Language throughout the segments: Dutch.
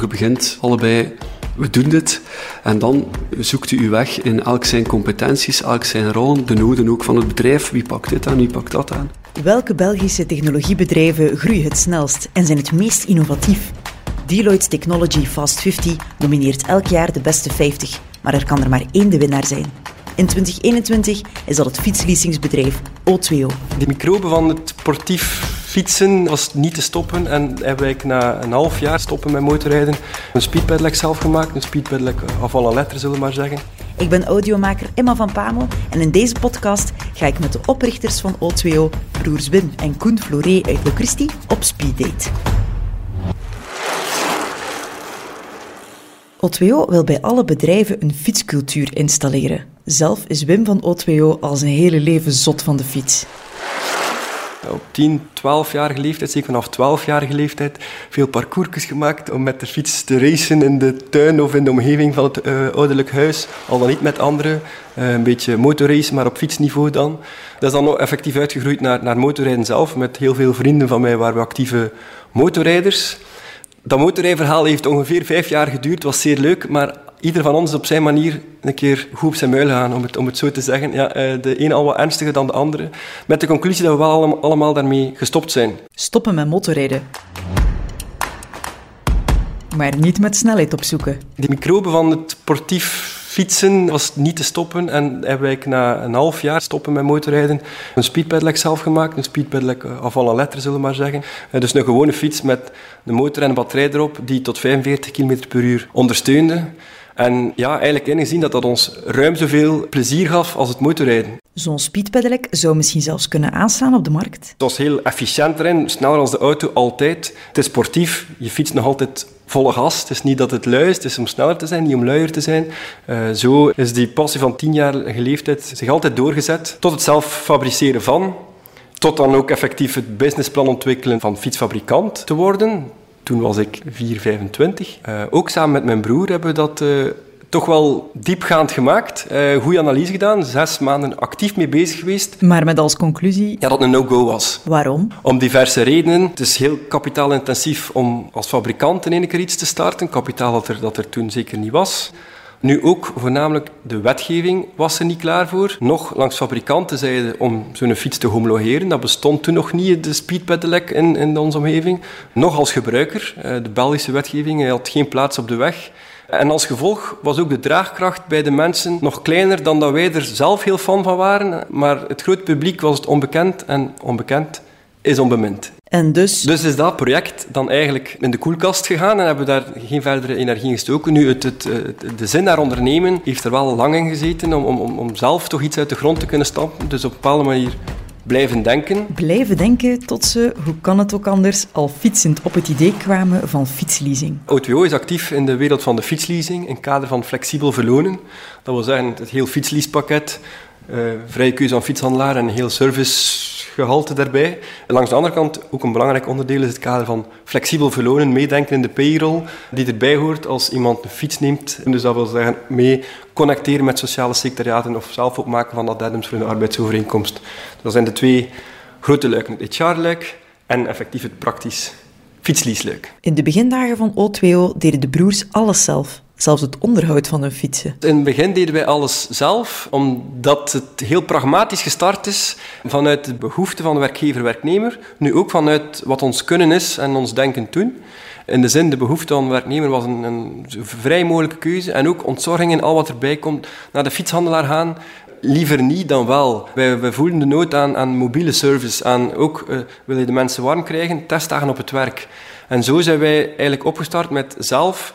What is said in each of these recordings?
Je begint allebei, we doen dit. En dan zoekt u uw weg in elk zijn competenties, elk zijn rol, de noden ook van het bedrijf. Wie pakt dit aan, wie pakt dat aan? Welke Belgische technologiebedrijven groeien het snelst en zijn het meest innovatief? Deloitte Technology Fast 50 nomineert elk jaar de beste 50, maar er kan er maar één de winnaar zijn. In 2021 is dat het fietsleasingsbedrijf O2O. De microben van het sportief fietsen was niet te stoppen en heb ik na een half jaar stoppen met motorrijden een speedpedelec zelf gemaakt. Een speedpedelec af alle letter, zullen we maar zeggen. Ik ben audiomaker Emma van Pamel en in deze podcast ga ik met de oprichters van O2O, broers Wim en Koen Floré uit Locristi, op speeddate. O2O wil bij alle bedrijven een fietscultuur installeren. Zelf is Wim van O2O al zijn hele leven zot van de fiets. Op 10, 12-jarige leeftijd, zeker vanaf 12-jarige leeftijd, veel parcoursjes gemaakt om met de fiets te racen in de tuin of in de omgeving van het uh, ouderlijk huis. Al dan niet met anderen. Uh, een beetje motorrace, maar op fietsniveau dan. Dat is dan effectief uitgegroeid naar, naar motorrijden zelf. Met heel veel vrienden van mij waren we actieve motorrijders. Dat motorrijverhaal heeft ongeveer vijf jaar geduurd, was zeer leuk, maar ieder van ons op zijn manier een keer goed op zijn muil gaan, om het, om het zo te zeggen. Ja, de ene al wat ernstiger dan de andere. Met de conclusie dat we wel allemaal daarmee gestopt zijn. Stoppen met motorrijden. Maar niet met snelheid opzoeken. De microben van het sportief fietsen was niet te stoppen en heb ik na een half jaar stoppen met motorrijden een speedpedelec zelf gemaakt. Een speedpedelec af alle letter, zullen we maar zeggen. Dus een gewone fiets met de motor en een batterij erop die tot 45 km per uur ondersteunde. En ja, eigenlijk ingezien dat dat ons ruim zoveel plezier gaf als het motorrijden. Zo'n speedpedelec zou misschien zelfs kunnen aanslaan op de markt. Het was heel efficiënt erin, sneller als de auto altijd. Het is sportief, je fietst nog altijd volle gas. Het is niet dat het lui is, het is om sneller te zijn, niet om luier te zijn. Uh, zo is die passie van tien jaar geleefdheid zich altijd doorgezet tot het zelf fabriceren van, tot dan ook effectief het businessplan ontwikkelen van fietsfabrikant te worden. Toen was ik 4, 25. Uh, ook samen met mijn broer hebben we dat uh, toch wel diepgaand gemaakt. Uh, goede analyse gedaan, zes maanden actief mee bezig geweest. Maar met als conclusie? Ja, dat het een no-go was. Waarom? Om diverse redenen. Het is heel kapitaalintensief om als fabrikant in één keer iets te starten. Kapitaal dat er, dat er toen zeker niet was. Nu ook voornamelijk de wetgeving was er niet klaar voor. Nog langs fabrikanten zeiden om zo'n fiets te homologeren. Dat bestond toen nog niet, de speedpedelec in, in onze omgeving. Nog als gebruiker. De Belgische wetgeving had geen plaats op de weg. En als gevolg was ook de draagkracht bij de mensen nog kleiner dan dat wij er zelf heel fan van waren. Maar het grote publiek was het onbekend en onbekend is onbemind. En dus? Dus is dat project dan eigenlijk in de koelkast gegaan en hebben we daar geen verdere energie in gestoken. Nu, het, het, de zin naar ondernemen heeft er wel lang in gezeten om, om, om zelf toch iets uit de grond te kunnen stampen. Dus op een bepaalde manier blijven denken. Blijven denken tot ze, hoe kan het ook anders, al fietsend op het idee kwamen van fietsleasing. O2O is actief in de wereld van de fietsleasing in het kader van flexibel verlonen. Dat wil zeggen het heel fietsleasepakket, uh, vrije keuze aan fietshandelaar en heel servicegehalte daarbij. En langs de andere kant, ook een belangrijk onderdeel is het kader van flexibel verlonen, meedenken in de payroll, die erbij hoort als iemand een fiets neemt. Dus dat wil zeggen mee connecteren met sociale secretariaten of zelf opmaken van addendums voor een arbeidsovereenkomst. Dat zijn de twee grote luiken, het HR-luik en effectief het praktisch fietsleasluik. In de begindagen van O2O deden de broers alles zelf. Zelfs het onderhoud van hun fietsen. In het begin deden wij alles zelf, omdat het heel pragmatisch gestart is vanuit de behoefte van werkgever-werknemer. Nu ook vanuit wat ons kunnen is en ons denken toen. In de zin, de behoefte van werknemer was een, een vrij mogelijke keuze. En ook ontzorging en al wat erbij komt. Naar de fietshandelaar gaan, liever niet dan wel. Wij, wij voelen de nood aan, aan mobiele service, aan ook uh, wil je de mensen warm krijgen, testdagen op het werk. En zo zijn wij eigenlijk opgestart met zelf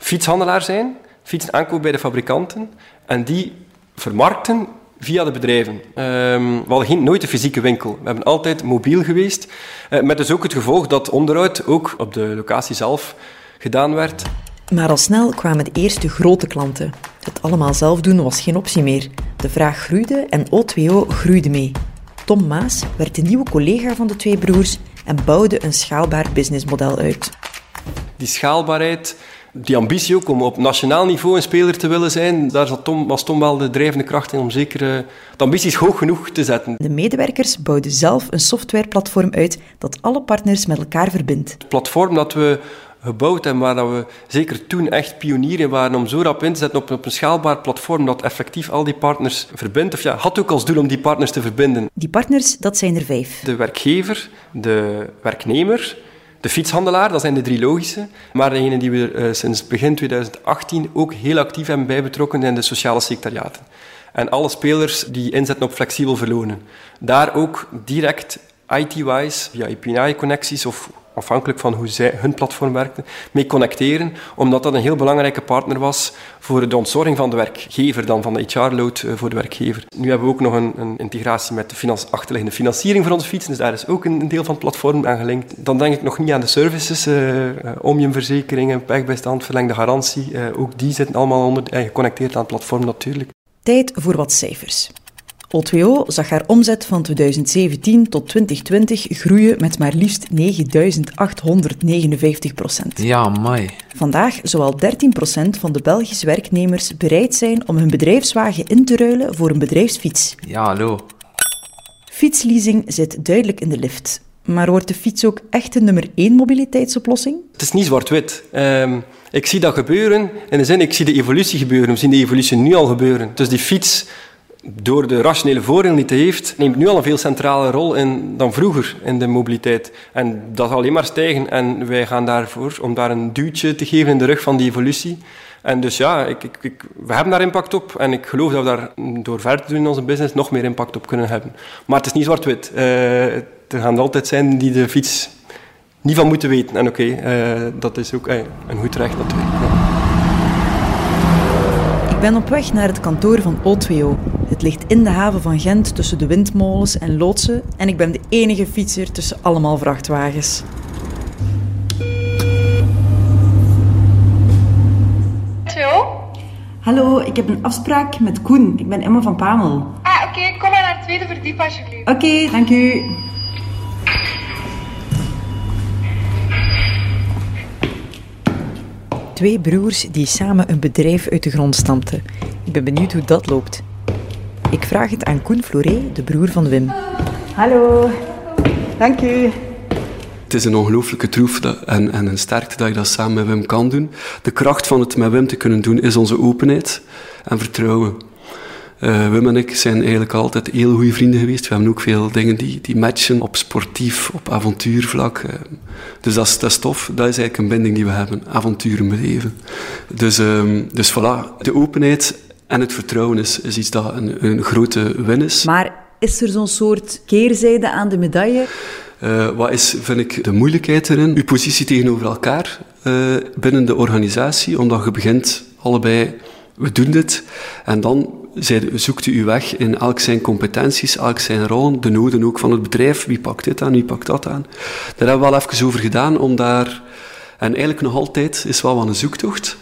fietshandelaar zijn, fietsen aankopen bij de fabrikanten en die vermarkten via de bedrijven. Um, we hadden geen, nooit een fysieke winkel. We hebben altijd mobiel geweest, uh, met dus ook het gevolg dat onderhoud ook op de locatie zelf gedaan werd. Maar al snel kwamen de eerste grote klanten. Het allemaal zelf doen was geen optie meer. De vraag groeide en O2O groeide mee. Tom Maas werd de nieuwe collega van de twee broers en bouwde een schaalbaar businessmodel uit. Die schaalbaarheid die ambitie ook om op nationaal niveau een speler te willen zijn, daar zat Tom, was Tom wel de drijvende kracht in om zeker uh, de ambities hoog genoeg te zetten. De medewerkers bouwden zelf een softwareplatform uit dat alle partners met elkaar verbindt. Het platform dat we gebouwd en waar dat we zeker toen echt pionieren waren om zo rap in te zetten op, op een schaalbaar platform dat effectief al die partners verbindt. Of ja, had ook als doel om die partners te verbinden. Die partners, dat zijn er vijf. De werkgever, de werknemer, de fietshandelaar, dat zijn de drie logische. Maar degene die we uh, sinds begin 2018 ook heel actief hebben bijbetrokken zijn de sociale secretariaten. En alle spelers die inzetten op flexibel verlonen. Daar ook direct IT-wise, via API-connecties of afhankelijk van hoe zij, hun platform werkte, mee connecteren, omdat dat een heel belangrijke partner was voor de ontzorging van de werkgever, dan van de HR-load eh, voor de werkgever. Nu hebben we ook nog een, een integratie met de achterliggende financiering voor onze fietsen, dus daar is ook een, deel van het platform aan gelinkt. Dan denk ik nog niet aan de services, uh, omniumverzekeringen, pechbijstand, verlengde garantie, uh, ook die zitten allemaal onder, geconnecteerd aan het platform natuurlijk. Tijd voor wat cijfers. O2O zag haar omzet van 2017 tot 2020 groeien met maar liefst 9859 procent. Ja, mai. Vandaag zou al 13 procent van de Belgische werknemers bereid zijn om hun bedrijfswagen in te ruilen voor een bedrijfsfiets. Ja, hallo. Fietsleasing zit duidelijk in de lift. Maar wordt de fiets ook echt de nummer één mobiliteitsoplossing? Het is niet zwart-wit. Ehm, ik zie dat gebeuren. In de zin, ik zie de evolutie gebeuren. We zien de evolutie nu al gebeuren. Dus die fiets door de rationele voordeel niet heeft, neemt nu al een veel centrale rol in dan vroeger in de mobiliteit. En dat zal alleen maar stijgen. En wij gaan daarvoor om daar een duwtje te geven in de rug van die evolutie. En dus ja, ik, ik, we hebben daar impact op. En ik geloof dat we daar door verder te doen in onze business nog meer impact op kunnen hebben. Maar het is niet zwart-wit. Uh, er gaan er altijd zijn die de fiets niet van moeten weten. En oké, uh, dat is ook uh, een goed recht natuurlijk. Ik ben op weg naar het kantoor van O2O. Het ligt in de haven van Gent tussen de windmolens en loodsen en ik ben de enige fietser tussen allemaal vrachtwagens. Hallo, ik heb een afspraak met Koen. Ik ben Emma van Pamel. Ah, oké. Kom maar naar het tweede verdiep alsjeblieft. Oké, okay, dank u. Twee broers die samen een bedrijf uit de grond stampten. Ik ben benieuwd hoe dat loopt. Ik vraag het aan Koen Floré, de broer van Wim. Hallo, dank u. Het is een ongelooflijke troef en, en, een sterkte dat je dat samen met Wim kan doen. De kracht van het met Wim te kunnen doen is onze openheid en vertrouwen. Uh, Wim en ik zijn eigenlijk altijd heel goede vrienden geweest. We hebben ook veel dingen die, die matchen op sportief, op avontuurvlak. Uh, dus dat is, dat is tof. Dat is eigenlijk een binding die we hebben. Avonturen beleven. Dus, um, dus voilà, de openheid en het vertrouwen is, is iets dat een, een grote win is. Maar is er zo'n soort keerzijde aan de medaille? Uh, wat is, vind ik, de moeilijkheid erin? Uw positie tegenover elkaar binnen de organisatie, omdat je begint allebei, we doen dit, en dan zoekt u weg in elk zijn competenties, elk zijn rol, de noden ook van het bedrijf. Wie pakt dit aan, wie pakt dat aan? Daar hebben we wel even over gedaan, om daar... En eigenlijk nog altijd is wel wat een zoektocht,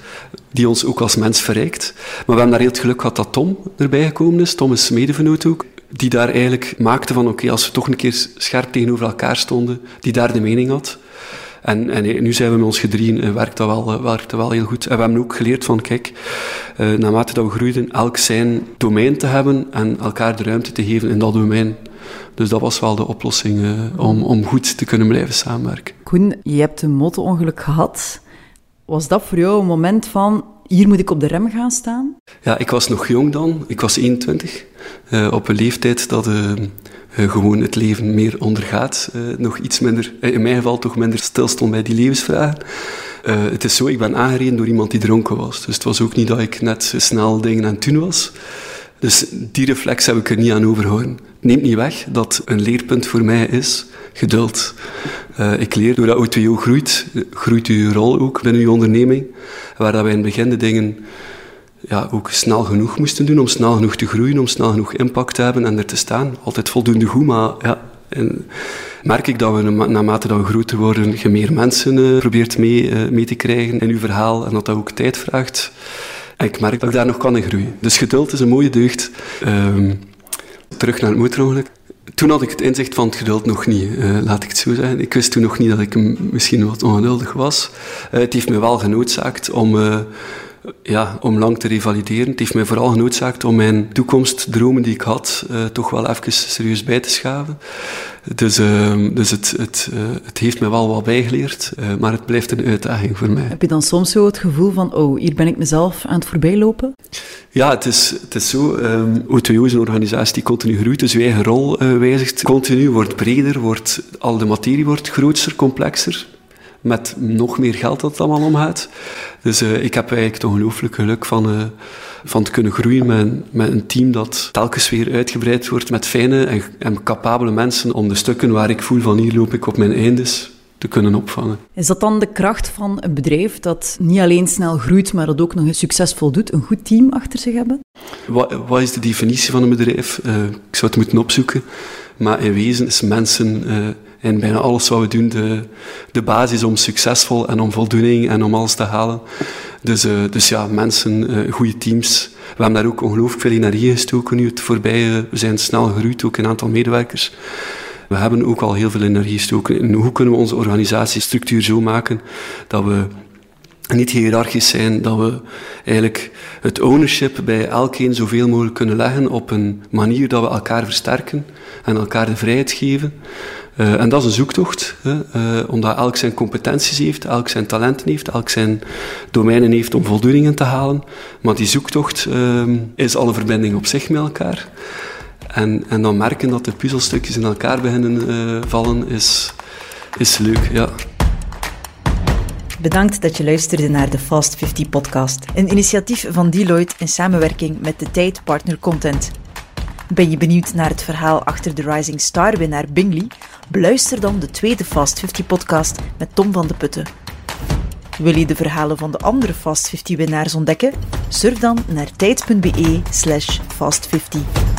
die ons ook als mens verrijkt. Maar we hebben daar heel het geluk gehad dat Tom erbij gekomen is. Tom is medevenoot ook. Die daar eigenlijk maakte van, oké, als we toch een keer scherp tegenover elkaar stonden, die daar de mening had. En, en nu zijn we met ons gedrieën, uh, werkt, dat wel, uh, werkt dat wel heel goed. En we hebben ook geleerd van, kijk, naarmate dat we groeiden, elk zijn domein te hebben en elkaar de ruimte te geven in dat domein. Dus dat was wel de oplossing om, om goed te kunnen blijven samenwerken. Koen, je hebt een moto-ongeluk gehad. Was dat voor jou een moment van, hier moet ik op de rem gaan staan? Ja, ik was nog jong dan. Ik was 21. op een leeftijd dat uh, gewoon het leven meer ondergaat. Uh, nog iets minder, eh, in mijn geval toch minder stilstond bij die levensvragen. Het is zo, ik ben aangereden door iemand die dronken was. Dus het was ook niet dat ik net snel dingen aan het doen was. Dus die reflex heb ik er niet aan overhouden. Neemt niet weg dat een leerpunt voor mij is geduld. Ik leer, doordat O2O groeit, groeit uw rol ook binnen uw onderneming. Waar dat wij in het begin de dingen ja, ook snel genoeg moesten doen om snel genoeg te groeien, om snel genoeg impact te hebben en er te staan. Altijd voldoende goed, maar ja, en merk ik dat we naarmate we groter worden, je meer mensen uh, probeert mee, uh, mee te krijgen in uw verhaal en dat dat ook tijd vraagt. En ik merk dat ik daar nog kan in groeien. Dus geduld is een mooie deugd. Um, terug naar het motorongeluk. Toen had ik het inzicht van het geduld nog niet, uh, laat ik het zo zeggen. Ik wist toen nog niet dat ik misschien wat ongeduldig was. het heeft me wel genoodzaakt om ja, om lang te revalideren. Het heeft mij vooral genoodzaakt om mijn toekomstdromen die ik had, uh, toch wel even serieus bij te schaven. Dus, uh, dus het, het, uh, het heeft mij wel wat bijgeleerd, maar het blijft een uitdaging voor mij. Heb je dan soms zo het gevoel van, oh, hier ben ik mezelf aan het voorbijlopen? Ja, het is, het is zo. Um, O2O is een organisatie die continu groeit, dus uw eigen rol wijzigt. Continu wordt breder, wordt, al de materie wordt groter, complexer met nog meer geld dat het allemaal omgaat. Dus uh, ik heb eigenlijk het ongelooflijk geluk van, uh, van te kunnen groeien met, met een team dat telkens weer uitgebreid wordt met fijne en, en capabele mensen om de stukken waar ik voel van hier loop ik op mijn eindes te kunnen opvangen. Is dat dan de kracht van een bedrijf dat niet alleen snel groeit, maar dat ook nog succesvol doet? Een goed team achter zich hebben? Wat, wat is de definitie van een bedrijf? Uh, ik zou het moeten opzoeken. Maar in wezen is mensen in bijna alles wat we doen de, de basis om succesvol en om voldoening en om alles te halen. Dus, uh, dus ja, mensen, uh, goede teams. We hebben daar ook ongelooflijk veel energie gestoken nu het voorbije. We zijn snel gegroeid, ook een aantal medewerkers. We hebben ook al heel veel energie gestoken hoe kunnen we onze organisatiestructuur zo maken dat we niet hiërarchisch zijn, dat we eigenlijk het ownership bij elkeen zoveel mogelijk kunnen leggen op een manier dat we elkaar versterken en elkaar de vrijheid geven. Uh, en dat is een zoektocht, hè, uh, omdat elk zijn competenties heeft, elk zijn talenten heeft, elk zijn domeinen heeft om voldoeningen te halen. Maar die zoektocht uh, is al een verbinding op zich met elkaar. En, en dan merken dat de puzzelstukjes in elkaar beginnen uh, vallen, is, is leuk, ja. Bedankt dat je luisterde naar de Fast 50 podcast. Een initiatief van Deloitte in samenwerking met de Tijd Partner Content. Ben je benieuwd naar het verhaal achter de Rising Star winnaar Bingley? Beluister dan de tweede Fast 50 podcast met Tom van de Putten. Wil je de verhalen van de andere Fast 50 winnaars ontdekken? Surf dan naar tijd.be slash fast50.